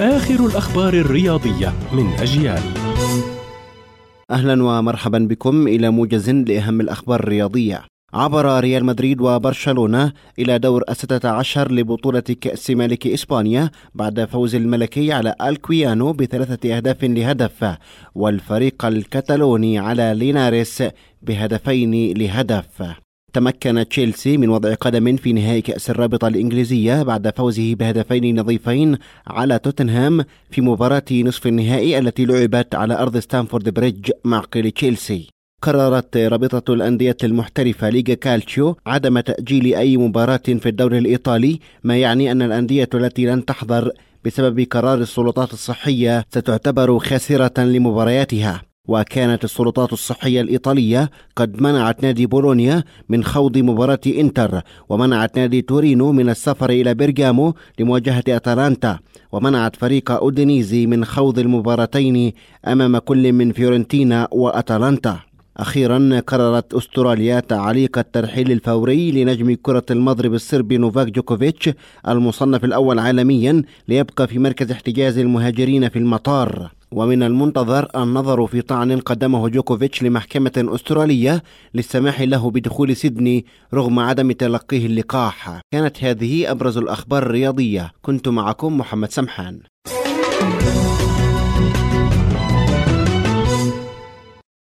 آخر الأخبار الرياضية من أجيال. أهلا ومرحبا بكم إلى موجز لأهم الأخبار الرياضية. عبر ريال مدريد وبرشلونة إلى دور الستة عشر لبطولة كأس ملك إسبانيا بعد فوز الملكي على ألكويانو بثلاثة أهداف لهدف والفريق الكتالوني على ليناريس بهدفين لهدف. تمكن تشيلسي من وضع قدم في نهائي كأس الرابطة الإنجليزية بعد فوزه بهدفين نظيفين على توتنهام في مباراة نصف النهائي التي لعبت على أرض ستانفورد بريدج معقل تشيلسي. قررت رابطة الأندية المحترفة ليغا كالتشيو عدم تأجيل أي مباراة في الدوري الإيطالي ما يعني أن الأندية التي لن تحضر بسبب قرار السلطات الصحية ستعتبر خاسرة لمبارياتها. وكانت السلطات الصحية الإيطالية قد منعت نادي بولونيا من خوض مباراة إنتر ومنعت نادي تورينو من السفر إلى بيرغامو لمواجهة أتلانتا ومنعت فريق أودينيزي من خوض المباراتين أمام كل من فيورنتينا وأتلانتا. أخيرا قررت أستراليا تعليق الترحيل الفوري لنجم كرة المضرب الصربي نوفاك جوكوفيتش المصنف الأول عالميا ليبقى في مركز احتجاز المهاجرين في المطار. ومن المنتظر النظر في طعن قدمه جوكوفيتش لمحكمة أسترالية للسماح له بدخول سيدني رغم عدم تلقيه اللقاح. كانت هذه أبرز الأخبار الرياضية. كنت معكم محمد سمحان.